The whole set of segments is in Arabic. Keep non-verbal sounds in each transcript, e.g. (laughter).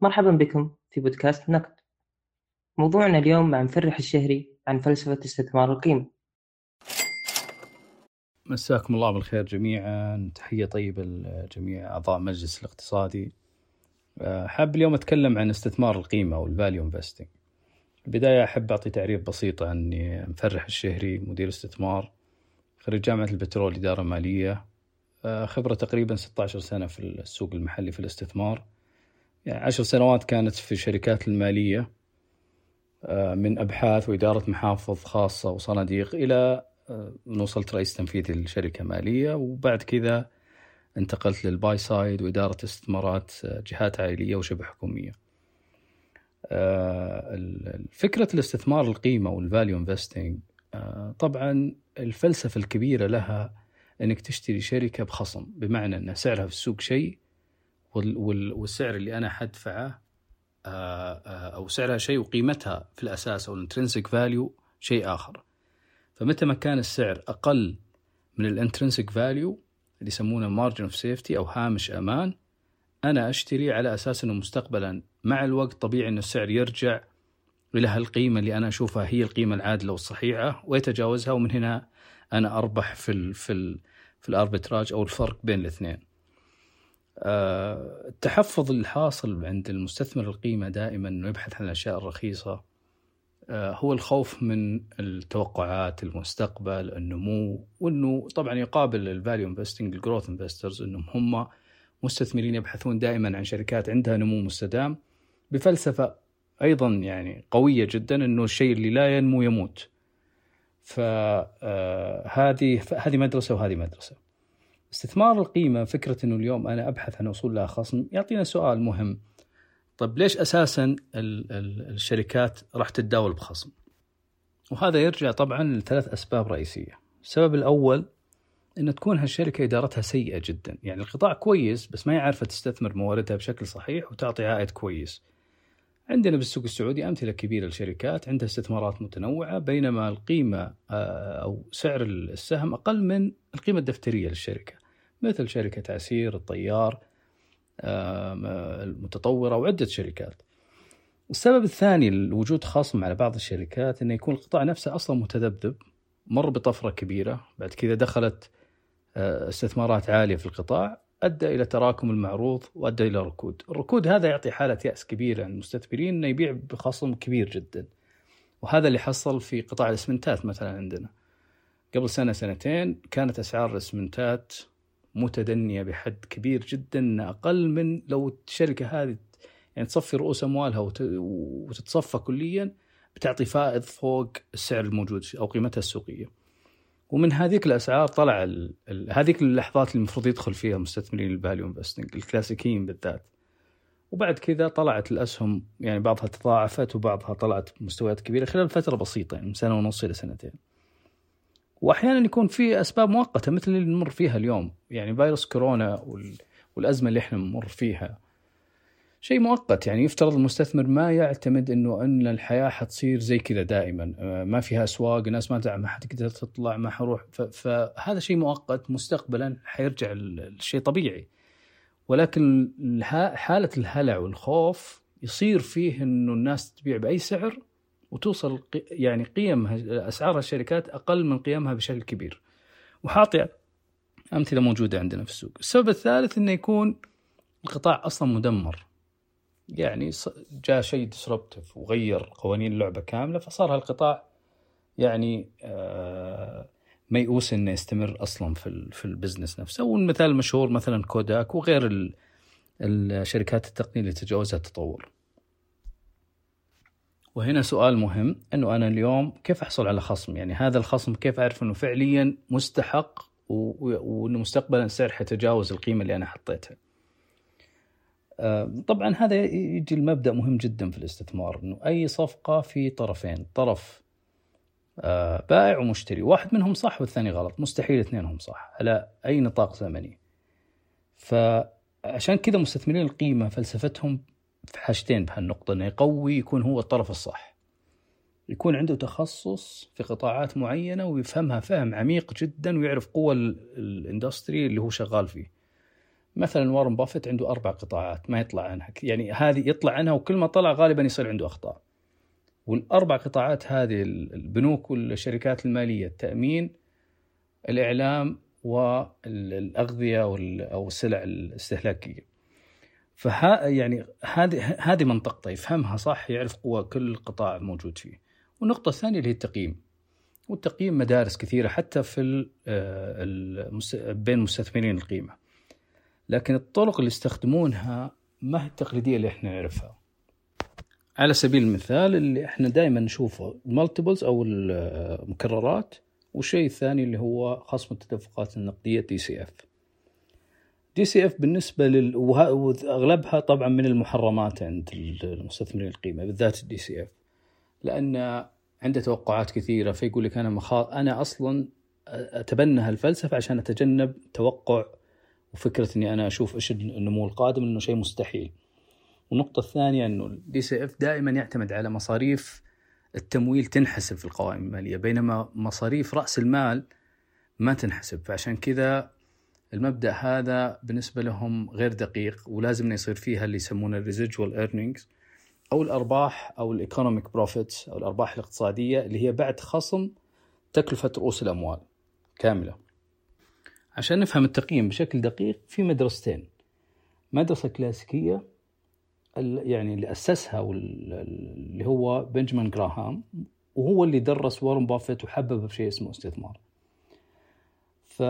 مرحبا بكم في بودكاست نقد. موضوعنا اليوم مع مفرح الشهري عن فلسفة استثمار القيمة. مساكم الله بالخير جميعا. تحية طيبة لجميع أعضاء مجلس الاقتصادي. آه، حاب اليوم أتكلم عن استثمار القيمة أو ال value investing البداية أحب أعطي تعريف بسيط عني مفرح الشهري مدير استثمار خريج جامعة البترول إدارة مالية. آه، خبرة تقريبا 16 سنة في السوق المحلي في الاستثمار. يعني عشر سنوات كانت في الشركات المالية آه، من أبحاث وإدارة محافظ خاصة وصناديق إلى آه، وصلت رئيس تنفيذي لشركة مالية وبعد كذا انتقلت لل buy side وإدارة استثمارات آه، جهات عائلية وشبه حكومية. فكرة الاستثمار القيمة وال value investing طبعا الفلسفة الكبيرة لها إنك تشتري شركة بخصم بمعنى إن سعرها في السوق شيء والسعر اللي أنا حدفعه آه، آه، أو سعرها شيء وقيمتها في الأساس أو ال intrinsic value شيء آخر فمتى ما كان السعر أقل من ال intrinsic value اللي يسمونه margin of safety أو هامش أمان أنا أشتري على أساس إنه مستقبلا مع الوقت طبيعي انه السعر يرجع إلى هالقيمة اللي أنا أشوفها هي القيمة العادلة والصحيحة ويتجاوزها ومن هنا أنا أربح في ال في ال في ال arbitrage أو الفرق بين الاثنين. آه، التحفظ الحاصل عند المستثمر القيمة دائما إنه يبحث عن الأشياء الرخيصة آه، هو الخوف من التوقعات المستقبل النمو وإنه طبعا يقابل ال value investing ال growth investors إنهم هم مستثمرين يبحثون دائما عن شركات عندها نمو مستدام بفلسفة أيضا يعني قوية جدا إنه الشيء اللي لا ينمو يموت. فهذه آه، هذه مدرسة وهذه مدرسة. استثمار القيمة فكرة أنه اليوم أنا أبحث عن وصول لها خصم يعطينا سؤال مهم. طيب ليش أساسا الشركات راح تتداول بخصم؟ وهذا يرجع طبعا لثلاث أسباب رئيسية. السبب الأول أن تكون هالشركة إدارتها سيئة جدا. يعني القطاع كويس بس ما هي عارفة تستثمر مواردها بشكل صحيح وتعطي عائد كويس. عندنا بالسوق السعودي أمثلة كبيرة لشركات عندها استثمارات متنوعة بينما القيمة آه، أو سعر السهم أقل من القيمة الدفترية للشركة. مثل شركة عسير الطيار المتطورة وعدة شركات. السبب الثاني لوجود خصم على بعض الشركات أنه يكون القطاع نفسه أصلا متذبذب مر بطفرة كبيرة بعد كذا دخلت آه، استثمارات عالية في القطاع. أدى إلى تراكم المعروض وأدى إلى ركود، الركود هذا يعطي حالة يأس كبيرة عند المستثمرين إنه يبيع بخصم كبير جدا. وهذا اللي حصل في قطاع الإسمنتات مثلا عندنا. قبل سنة سنتين كانت أسعار الإسمنتات متدنية بحد كبير جدا أقل من لو الشركة هذه يعني تصفي رؤوس أموالها وتتصفى كليا بتعطي فائض فوق السعر الموجود أو قيمتها السوقية. ومن هذيك الأسعار طلع ال... ال... هذيك اللحظات اللي المفروض يدخل فيها مستثمرين ال value investing الكلاسيكيين بالذات وبعد كذا طلعت الأسهم يعني بعضها تضاعفت وبعضها طلعت بمستويات كبيرة خلال فترة بسيطة يعني من سنة ونص إلى سنتين. واحيانا يكون في أسباب مؤقتة مثل اللي نمر فيها اليوم يعني فيروس كورونا وال... والأزمة اللي إحنا نمر فيها شيء مؤقت يعني يفترض المستثمر ما يعتمد إنه إن الحياة حتصير زي كذا دائما آه، ما فيها أسواق الناس ما ما حتقدر تطلع ما حروح فهذا شيء مؤقت مستقبلا حيرجع الشيء طبيعي. ولكن حالة الهلع والخوف يصير فيه إنه الناس تبيع بأي سعر وتوصل يعني قيم أسعار الشركات أقل من قيمها بشكل كبير. وحاطي أمثلة موجودة عندنا في السوق. السبب الثالث إنه يكون القطاع أصلا مدمر. يعني جاء شيء ديسربتيف وغير قوانين اللعبة كاملة فصار هالقطاع يعني آه، ميؤوس إنه يستمر أصلا في في البزنس نفسه والمثال المشهور مثلا كوداك وغير الشركات التقنية اللي تجاوزها التطور. وهنا سؤال مهم إنه أنا اليوم كيف أحصل على خصم؟ يعني هذا الخصم كيف أعرف إنه فعليا مستحق وإنه مستقبلا السعر حيتجاوز القيمة اللي أنا حطيتها. آه، طبعا هذا يجي المبدأ مهم جدا في الاستثمار إنه أي صفقة في طرفين طرف آه، بائع ومشتري واحد منهم صح والثاني غلط مستحيل اثنينهم صح على أي نطاق زمني. فعشان كذا مستثمرين القيمة فلسفتهم في حاجتين بهالنقطة إنه يقوي يكون هو الطرف الصح. يكون عنده تخصص في قطاعات معينة ويفهمها فهم عميق جدا ويعرف قوى ال industry اللي هو شغال فيه. مثلا وارن بافيت عنده أربع قطاعات ما يطلع عنها. يعني هذه يطلع عنها وكل ما طلع غالبا يصير عنده أخطاء. والاربع قطاعات هذه البنوك والشركات المالية التأمين الإعلام والأغذية أو السلع الاستهلاكيه فها يعني هذه هذه منطقته يفهمها صح يعرف قوة كل قطاع موجود فيه. والنقطة الثانية اللي هي التقييم. والتقييم مدارس كثيرة حتى في آه، بين مستثمرين القيمة. لكن الطرق اللي يستخدمونها ما هي التقليدية اللي إحنا نعرفها. على سبيل المثال اللي إحنا دائما نشوفه ال multiples أو المكررات والشيء الثاني اللي هو خصم التدفقات النقدية دي سي اف دي سي اف بالنسبة لل وأغلبها طبعا من المحرمات عند المستثمرين القيمة بالذات ال DCF لأن عنده توقعات كثيرة فيقول لك أنا مخا... أنا أصلا أتبنى هالفلسفة عشان أتجنب توقع وفكرة إني أنا أشوف إيش النمو القادم انه شيء مستحيل. والنقطة الثانية إنه ال DCF دائما يعتمد على مصاريف التمويل تنحسب في القوائم المالية بينما مصاريف رأس المال ما تنحسب فعشان كذا المبدأ هذا بالنسبة لهم غير دقيق ولازم يصير فيها اللي يسمونه ال residual earnings أو الأرباح أو ال economic profits أو الأرباح الاقتصادية اللي هي بعد خصم تكلفة رؤوس الأموال كاملة. عشان نفهم التقييم بشكل دقيق في مدرستين. مدرسة كلاسيكية يعني اللي أسسها اللي هو بنجمان جراهام وهو اللي درس وارن بافيت وحببه بشيء اسمه استثمار. ف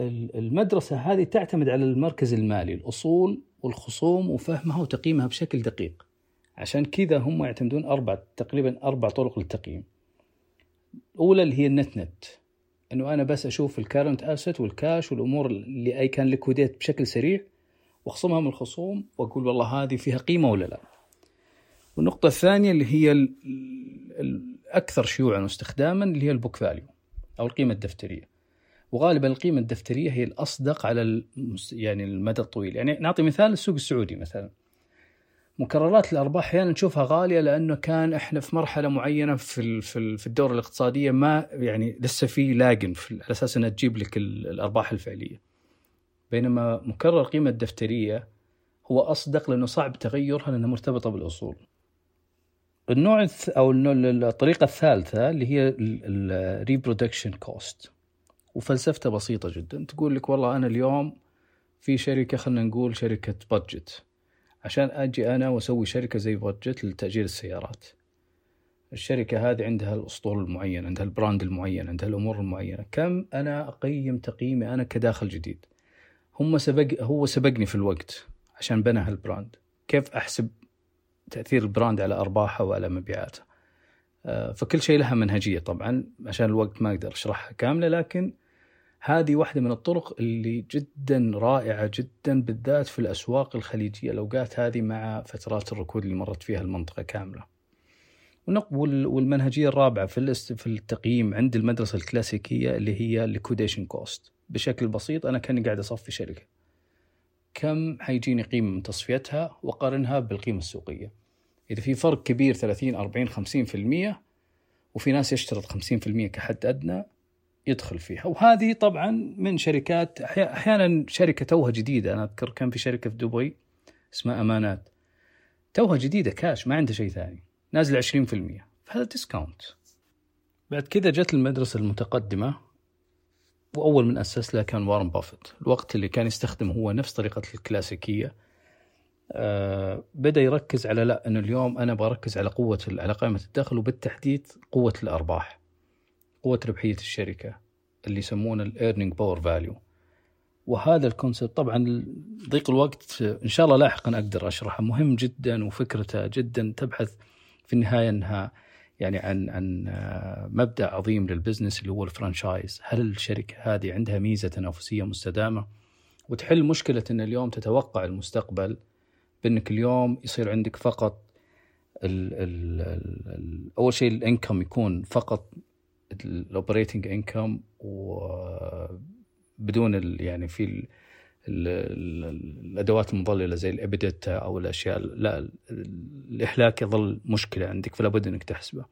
المدرسة هذه تعتمد على المركز المالي الأصول والخصوم وفهمها وتقييمها بشكل دقيق عشان كذا هم يعتمدون أربع تقريبا أربع طرق للتقييم الأولى اللي هي ال net net أنه أنا بس أشوف ال current asset وال cash والأمور اللي I can liquidate بشكل سريع وأخصمها من الخصوم وأقول والله هذه فيها قيمة ولا لا. والنقطة الثانية اللي هي الأكثر شيوعا واستخداما اللي هي ال book value أو القيمة الدفترية. وغالبا القيمة الدفترية هي الأصدق على يعني المدى الطويل يعني نعطي مثال السوق السعودي مثلا مكررات الأرباح أحيانا نشوفها غالية لأنه كان إحنا في مرحلة معينة في في الدورة الاقتصادية ما يعني لسه في lagging على أساس إنها تجيب لك الأرباح الفعلية. بينما مكرر القيمه الدفترية هو أصدق لأنه صعب تغيرها لأنها مرتبطة بالأصول. النوع أو الطريقة الثالثة اللي هي ال reproduction cost وفلسفتة بسيطة جدا. تقول لك والله أنا اليوم في شركة خلينا نقول شركة Budget عشان أجي أنا وأسوي شركة زي Budget لتأجير السيارات. الشركة هذه عندها الأسطول المعين عندها ال brand المعين عندها الأمور المعينة. كم أنا أقيم تقييمي أنا كداخل جديد؟ هم سبق هو سبقني في الوقت عشان بنى هال brand. كيف أحسب تأثير ال brand على أرباحه وعلى مبيعاته؟ آه، فكل شيء لها منهجية طبعا عشان الوقت ما أقدر أشرحها كاملة لكن هذه واحدة من الطرق اللي جدا رائعة جدا بالذات في الأسواق الخليجية. الأوقات هذه مع فترات الركود اللي مرت فيها المنطقة كاملة. والمنهجية الرابعة في في التقييم عند المدرسة الكلاسيكية اللي هي liquidation cost. بشكل بسيط أنا كأني قاعد أصفي شركة. كم حيجيني قيمة من تصفيتها؟ وقارنها بالقيمة السوقية. إذا في فرق كبير 30 40 50% وفي ناس يشترط 50% كحد أدنى يدخل فيها. وهذه طبعا من شركات أحيانا شركة توها جديدة. أنا أذكر كان في شركة في دبي اسمها أمانات. توها جديدة كاش ما عندها شيء ثاني. نازلة 20% فهذا discount بعد كذا جت المدرسة المتقدمة وأول من أسس لها كان وارن بافيت الوقت اللي كان يستخدم هو نفس طريقة الكلاسيكية. آه بدأ يركز على لا أنه اليوم أنا بركز على قوة على قائمة الدخل وبالتحديد قوة الأرباح. قوة ربحية الشركة اللي يسمونه ال earning power value وهذا ال concept طبعا ضيق الوقت إن شاء الله لاحقا أقدر أشرحه. مهم جدا وفكرته جدا تبحث في النهاية أنها يعني عن عن مبدأ عظيم لل business اللي هو ال franchise، هل الشركة هذه عندها ميزة تنافسية مستدامة؟ وتحل مشكلة أن اليوم تتوقع المستقبل بأنك اليوم يصير عندك فقط ال ال ال أول شيء income يكون فقط ال operating income وبدون يعني في ال ال الأدوات المضلله زي ال EBITDA أو الأشياء لا الاهلاك يظل مشكلة عندك فلا بد إنك تحسبه.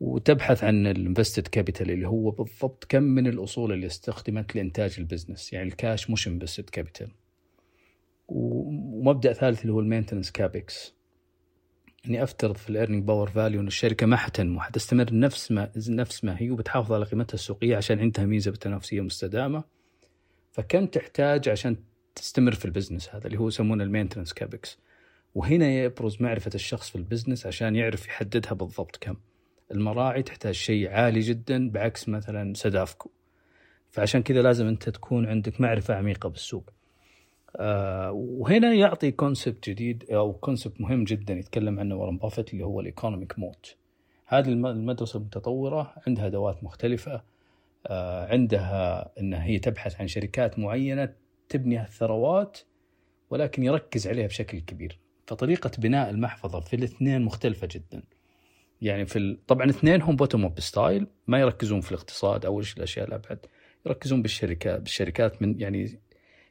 وتبحث عن ال invested capital اللي هو بالضبط كم من الأصول اللي استخدمت لإنتاج ال business. يعني الكاش مش invested capital. ومبدأ ثالث اللي هو ال maintenance CapEx إني أفترض في ال earning power value إن الشركة ما حتنمو حتستمر نفس ما نفس ما هي وبتحافظ على قيمتها السوقية عشان عندها ميزة بالتنافسيه مستدامة. فكم تحتاج عشان تستمر في ال business هذا اللي هو يسمونه ال maintenance CapEx وهنا يبرز معرفة الشخص في ال business عشان يعرف يحددها بالضبط كم. المراعي تحتاج شيء عالي جدا بعكس مثلا سدافكو. فعشان كذا لازم أنت تكون عندك معرفة عميقة بالسوق. وهنا يعطي concept جديد أو concept مهم جدا يتكلم عنه وارن بافيت اللي هو ال economic moat هذه المدرسة المتطورة عندها أدوات مختلفة آه عندها إنها هي تبحث عن شركات معينة تبني الثروات ولكن يركز عليها بشكل كبير. فطريقة بناء المحفظة في الاثنين مختلفة جدا. يعني في ال... طبعا اثنينهم bottom up style ما يركزون في الاقتصاد أو إيش الأشياء الأبعد يركزون بالشركات بالشركات من يعني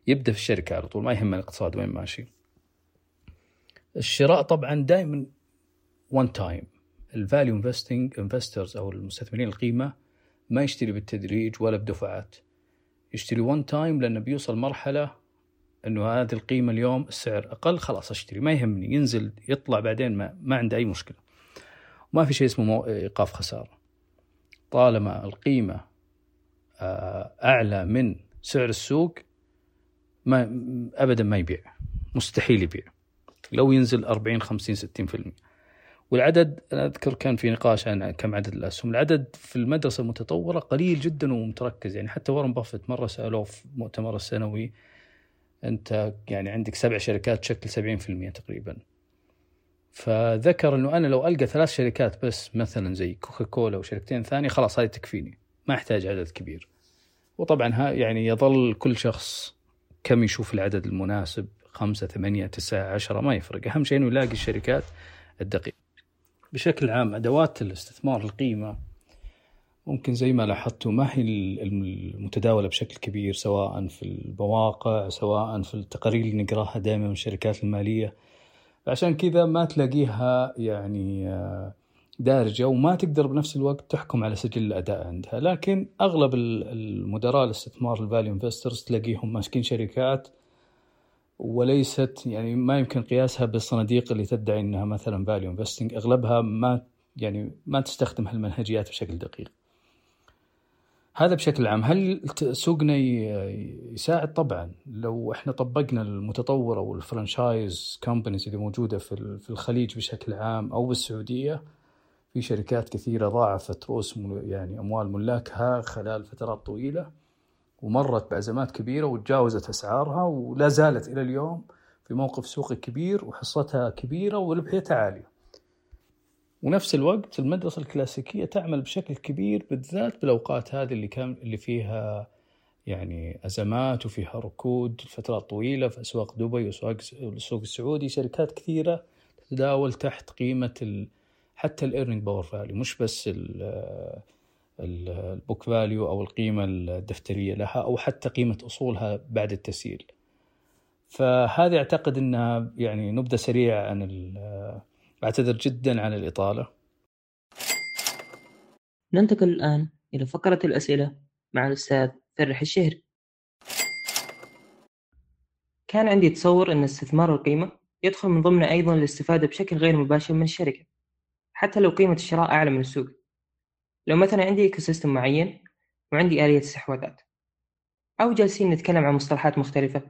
يبدأ في الشركة على طول ما يهمه الاقتصاد وين ماشي. الشراء طبعا دائما one time ال value investing investors أو المستثمرين القيمة ما يشتري بالتدريج ولا بدفعات. يشتري one time لأنه بيوصل مرحلة إنه هذه القيمة اليوم السعر أقل خلاص أشتري. ما يهمني ينزل يطلع بعدين ما, ما عنده أي مشكلة. ما في شيء اسمه إيقاف خسارة. طالما القيمة آه، أعلى من سعر السوق ما ابدا ما يبيع. مستحيل يبيع. لو ينزل 40 50 60% والعدد أنا أذكر كان في نقاش عن كم عدد الأسهم، العدد في المدرسة المتطورة قليل جدا ومتركز. يعني حتى وارن بافيت مرة سالوه في مؤتمر السنوي أنت يعني عندك سبع شركات تشكل 70% تقريبا. فذكر إنه أنا لو ألقى ثلاث شركات بس مثلا زي كوكا كولا وشركتين ثانية خلاص هذه تكفيني. ما أحتاج عدد كبير. وطبعا ها يعني يظل كل شخص كم يشوف العدد المناسب؟ خمسة ثمانية تسعة عشرة ما يفرق. أهم شيء أنه يلاقي الشركات الدقيقة. بشكل عام أدوات الاستثمار القيمة ممكن زي ما لاحظتوا ما هي المتداولة بشكل كبير سواء في المواقع سواء في التقارير اللي نقراها دائما من الشركات المالية. عشان كذا ما تلاقيها يعني آه، دارجة وما تقدر بنفس الوقت تحكم على سجل الأداء عندها. لكن أغلب المدراء الاستثمار ال value investors تلاقيهم ماسكين شركات وليست يعني ما يمكن قياسها بالصناديق اللي تدعي إنها مثلا value investing أغلبها ما يعني ما تستخدم هالمنهجيات بشكل دقيق. هذا بشكل عام. هل سوقنا يساعد؟ طبعا. لو إحنا طبقنا المتطورة والفرنشايز كومبانيز اللي موجودة في في الخليج بشكل عام أو بالسعودية في شركات كثيرة ضاعفت رؤوس يعني أموال ملاكها خلال فترات طويلة ومرت بأزمات كبيرة وتجاوزت أسعارها ولا زالت إلى اليوم في موقف سوقي كبير وحصتها كبيرة وربحيتها عالية. ونفس الوقت المدرسة الكلاسيكية تعمل بشكل كبير بالذات بالأوقات هذه اللي كان اللي فيها يعني أزمات وفيها ركود فترات طويلة في أسواق دبي وأسواق السوق السعودي شركات كثيرة تتداول تحت قيمة حتى ال earning power value مش بس ال book value أو القيمة الدفترية لها أو حتى قيمة أصولها بعد التسييل. فهذه أعتقد أنها يعني نبذة سريعة عن بعتذر جدا عن الإطالة. ننتقل الآن إلى فقرة الأسئلة مع الأستاذ مفرح الشهري. كان عندي تصور أن استثمار القيمة يدخل من ضمن أيضا الاستفادة بشكل غير مباشر من الشركة. حتى لو قيمة الشراء أعلى من السوق. لو مثلا عندي ecosystem معين وعندي آلية استحواذات أو جالسين نتكلم عن مصطلحات مختلفة.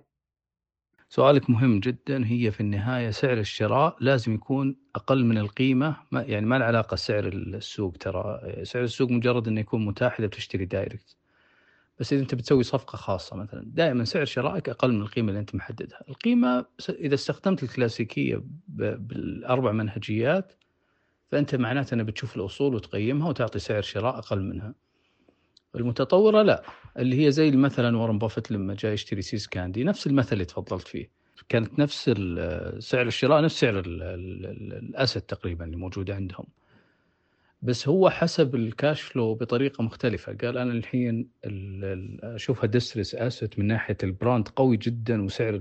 سؤالك مهم جدا. هي في النهاية سعر الشراء لازم يكون أقل من القيمة. ما يعني ما له علاقة سعر السوق ترى. سعر السوق مجرد إنه يكون متاح إذا بتشتري direct. بس إذا أنت بتسوي صفقة خاصة مثلا دائما سعر شرائك أقل من القيمة اللي أنت محددها. القيمة إذا استخدمت الكلاسيكية بالأربع منهجيات فأنت معناته أنك بتشوف الأصول وتقيمها وتعطي سعر شراء أقل منها. المتطورة لا اللي هي زي مثلا وارن بافيت لما جاء يشتري See's Candies نفس المثل اللي تفضلت فيه. كانت نفس سعر الشراء نفس سعر ال asset تقريبا اللي موجوده عندهم. بس هو حسب ال cash flow بطريقة مختلفة. قال أنا الحين أشوفها distressed asset من ناحية ال brand قوي جدا وسعر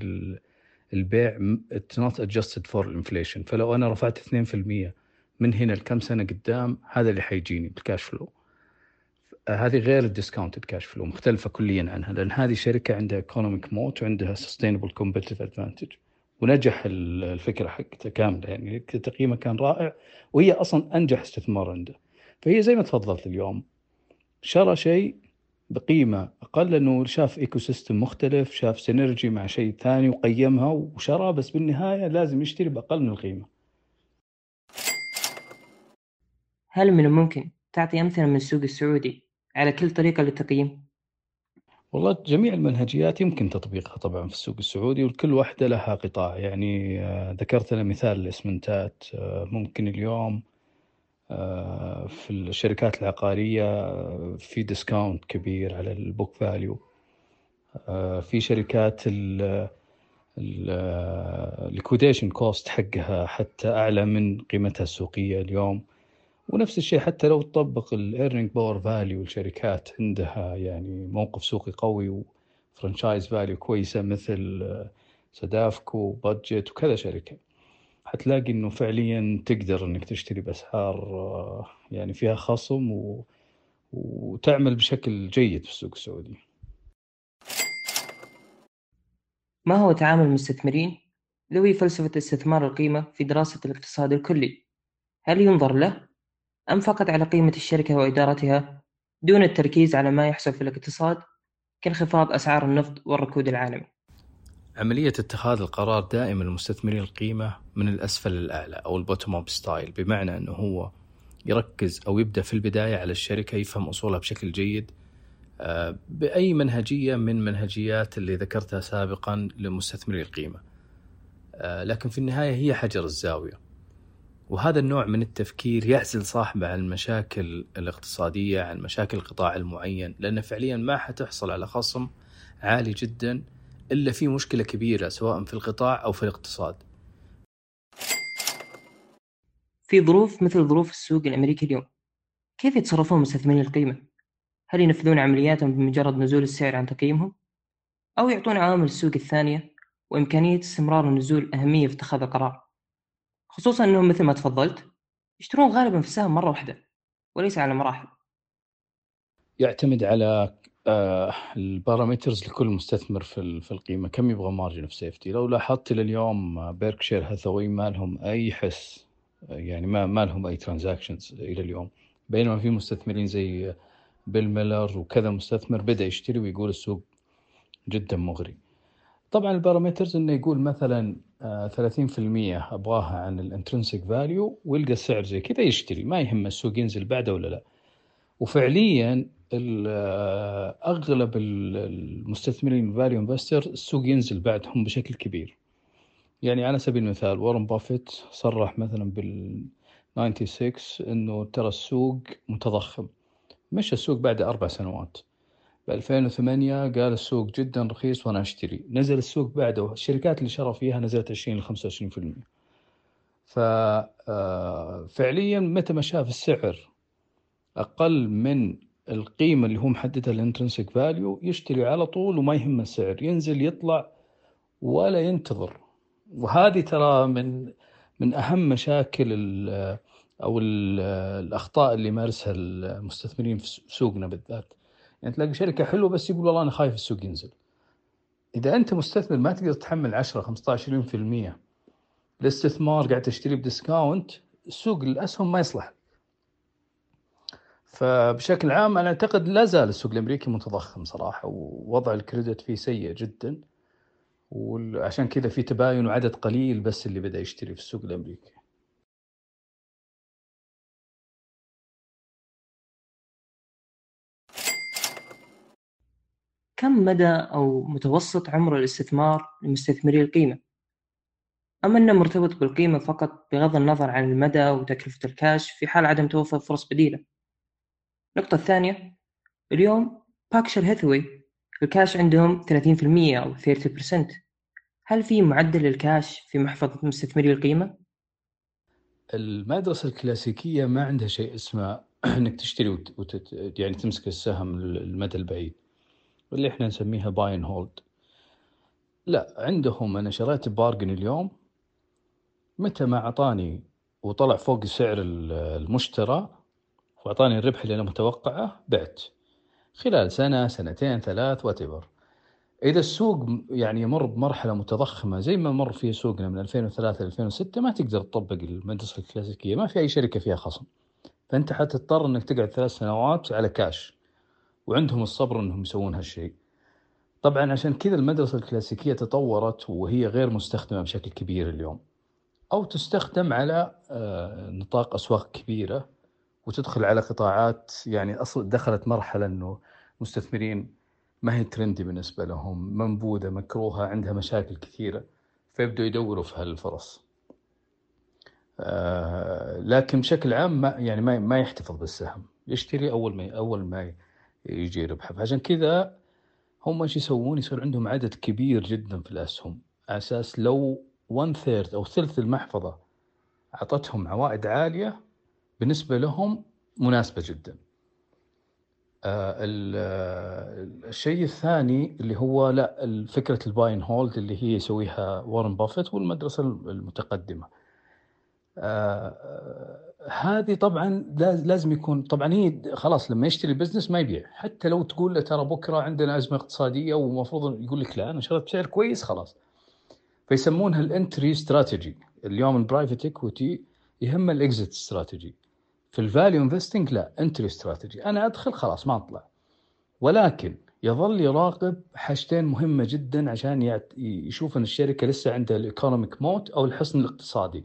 البيع it's not adjusted for ال inflation فلو أنا رفعت 2% من هنا لكم سنة قدام هذا اللي حيجيني بال cash flow هذه غير ال discounted cash flow مختلفة كليا عنها لأن هذه شركة عندها economic moat وعندها sustainable competitive advantage ونجح الفكرة حقته كاملة يعني تقييمه كان رائع وهي أصلا أنجح استثمار عنده. فهي زي ما تفضلت اليوم شرى شيء بقيمة أقل لأنه شاف ecosystem مختلف شاف synergy مع شيء ثاني وقيمها وشرى بس بالنهاية لازم يشتري بأقل من القيمة. هل من الممكن تعطي أمثلة من السوق السعودي على كل طريقة للتقييم؟ والله جميع المنهجيات يمكن تطبيقها طبعا في السوق السعودي وكل واحدة لها قطاع. يعني آه، ذكرت لنا مثال الإسمنتات آه، ممكن اليوم آه، في الشركات العقارية في discount كبير على ال book value. في شركات ال liquidation cost حقها حتى أعلى من قيمتها السوقية اليوم. ونفس الشيء حتى لو تطبق ال earning power value الشركات عندها يعني موقف سوقي قوي و franchise value كويسة مثل سدافكو بادجت وكذا شركة حتلاقي إنه فعليا تقدر إنك تشتري بأسعار يعني فيها خصم و... وتعمل بشكل جيد في السوق السعودي. ما هو تعامل المستثمرين ذوي فلسفة استثمار القيمة في دراسة الاقتصاد الكلي؟ هل ينظر له أم فقط على قيمة الشركة وإدارتها دون التركيز على ما يحصل في الاقتصاد كانخفاض أسعار النفط والركود العالمي؟ عملية اتخاذ القرار دائما لمستثمرين القيمة من الأسفل للأعلى أو ال bottom up ستايل بمعنى أنه هو يركز أو يبدأ في البداية على الشركة يفهم أصولها بشكل جيد آه، بأي منهجية من منهجيات اللي ذكرتها سابقا لمستثمري القيمة. آه، لكن في النهاية هي حجر الزاوية. وهذا النوع من التفكير يعزل صاحبه عن المشاكل الاقتصادية عن مشاكل القطاع المعين لأنه فعليا ما حتحصل على خصم عالي جدا إلا في مشكلة كبيرة سواء في القطاع أو في الاقتصاد في ظروف مثل ظروف السوق الأمريكي اليوم كيف يتصرفون مستثمرين القيمة؟ هل ينفذون عملياتهم بمجرد نزول السعر عن تقييمهم؟ أو يعطون عوامل السوق الثانية وإمكانية استمرار النزول أهمية في اتخاذ القرار؟ خصوصا إنهم مثل ما تفضلت يشترون غالبا في السهم مرة واحدة وليس على مراحل. يعتمد على آه، ال parameters لكل مستثمر في في القيمة. كم يبغى margin of safety لو لاحظت إلى اليوم بيركشير هاثاوي ما لهم أي حس يعني ما ما لهم أي transactions إلى اليوم. بينما في مستثمرين زي بيل ميلر وكذا مستثمر بدأ يشتري ويقول السوق جدا مغري. طبعا ال parameters إنه يقول مثلا 30% آه، أبغاها عن ال intrinsic value ويلقى السعر زي كذا يشتري ما يهم السوق ينزل بعده ولا لا. وفعليا آه، أغلب المستثمرين value investor السوق ينزل بعدهم بشكل كبير. يعني على سبيل المثال وارن بافيت صرح مثلا بال 96 إنه ترى السوق متضخم. مشى السوق بعد أربع سنوات. ب 2008 قال السوق جدا رخيص وأنا أشتري. نزل السوق بعده. الشركات اللي شرى فيها نزلت 20 ل 25% ففعليا متى ما شاف السعر أقل من القيمة اللي هو محددها ال intrinsic value يشتري على طول وما يهم السعر. ينزل يطلع ولا ينتظر. وهذه ترى من من أهم مشاكل أو الأخطاء اللي يمارسها المستثمرين في سوقنا بالذات. يعني تلاقي شركة حلوة بس يقول والله أنا خايف السوق ينزل. إذا أنت مستثمر ما تقدر تحمل 10 15 20% الاستثمار قاعد تشتري بديسكاونت السوق الاسهم ما يصلح. فبشكل عام أنا أعتقد لا زال السوق الأمريكي متضخم صراحة ووضع الكريدت فيه سيء جدا. وعشان كذا في تباين وعدد قليل بس اللي بدأ يشتري في السوق الأمريكي. كم مدى أو متوسط عمر الاستثمار لمستثمري القيمة؟ أم أنه مرتبط بالقيمة فقط بغض النظر عن المدى وتكلفة الكاش في حال عدم توفر فرص بديلة؟ النقطة الثانية اليوم باكشر هيثوي الكاش عندهم 30% أو 30% هل في معدل الكاش في محفظة مستثمري القيمة؟ المدرسة الكلاسيكية ما عندها شيء اسمه (clears throat) إنك تشتري وت... يعني تمسك السهم المدى البعيد واللي إحنا نسميها buy and hold لا عندهم أنا شريت bargain اليوم متى ما أعطاني وطلع فوق سعر المشترى وأعطاني الربح اللي أنا متوقعه بعت. خلال سنة سنتين ثلاث what إذا السوق يعني يمر بمرحلة متضخمة زي ما مر فيه سوقنا من 2003 ل 2006 ما تقدر تطبق المدرسة الكلاسيكية ما في أي شركة فيها خصم. فأنت حتضطر إنك تقعد ثلاث سنوات على كاش وعندهم الصبر إنهم يسوون هالشيء. طبعا عشان كذا المدرسة الكلاسيكية تطورت وهي غير مستخدمة بشكل كبير اليوم. أو تستخدم على آه، نطاق أسواق كبيرة وتدخل على قطاعات يعني أصلا دخلت مرحلة إنه مستثمرين ما هي ترندي بالنسبة لهم منبوذة مكروهة عندها مشاكل كثيرة فيبدوا يدوروا في هالفرص. آه لكن بشكل عام ما يعني ما يحتفظ بالسهم. يشتري أول ما أول ما يجي ربحه فعشان كذا هم إيش يسوون يصير عندهم عدد كبير جدا في الأسهم على أساس لو 1 third أو ثلث المحفظة أعطتهم عوائد عالية بالنسبة لهم مناسبة جدا. آه الشيء الثاني اللي هو لا فكرة ال buy and hold اللي هي يسويها وارن بافيت والمدرسة المتقدمة. آه هذه طبعا لازم يكون طبعا هي خلاص لما يشتري ال business ما يبيع. حتى لو تقول له ترى بكرة عندنا أزمة اقتصادية ومفروض يقول لك لا أنا شريت بسعر كويس خلاص. فيسمونها ال entry strategy اليوم ال private equity يهم ال exit strategy في ال value investing لا entry strategy أنا أدخل خلاص ما أطلع. ولكن يظل يراقب حاجتين مهمة جدا عشان يشوف إن الشركة لسه عندها ال economic moat أو الحصن الاقتصادي.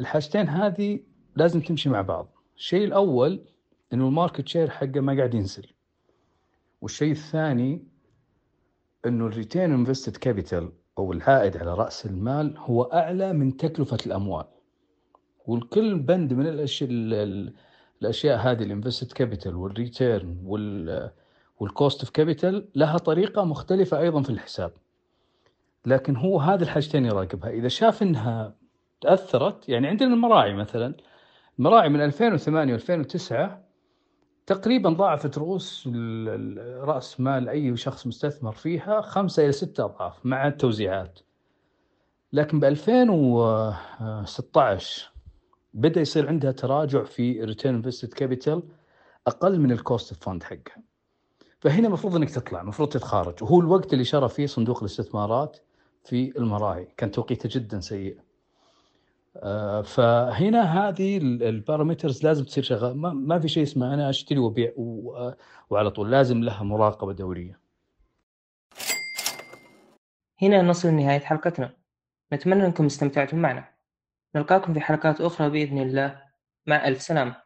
الحاجتين هذه لازم تمشي مع بعض. الشيء الأول إنه ال market share حقه ما قاعد ينزل. والشيء الثاني إنه ال return invested capital أو العائد على رأس المال هو أعلى من تكلفة الأموال. والكل بند من الاشياء الأشياء هذه ال invested capital وال return وال وال cost of capital لها طريقة مختلفة أيضا في الحساب. لكن هو هذه الحاجتين يراقبها. إذا شاف إنها تأثرت. يعني عندنا المراعي مثلا. المراعي من 2008 و2009 تقريبا ضاعفت رؤوس رأس مال أي شخص مستثمر فيها خمسة إلى ستة أضعاف مع التوزيعات. لكن ب 2016 بدأ يصير عندها تراجع في return invested capital أقل من ال cost of fund حقها. فهنا المفروض إنك تطلع المفروض تتخارج. وهو الوقت اللي شرى فيه صندوق الاستثمارات في المراعي. كان توقيته جدا سيء. فهنا هذه البارامترز لازم تصير شغال. ما في شيء اسمه أنا أشتري وأبيع وعلى طول. لازم لها مراقبة دورية. هنا نصل لنهاية حلقتنا. نتمنى أنكم استمتعتم معنا. نلقاكم في حلقات أخرى بإذن الله. مع ألف سلامة.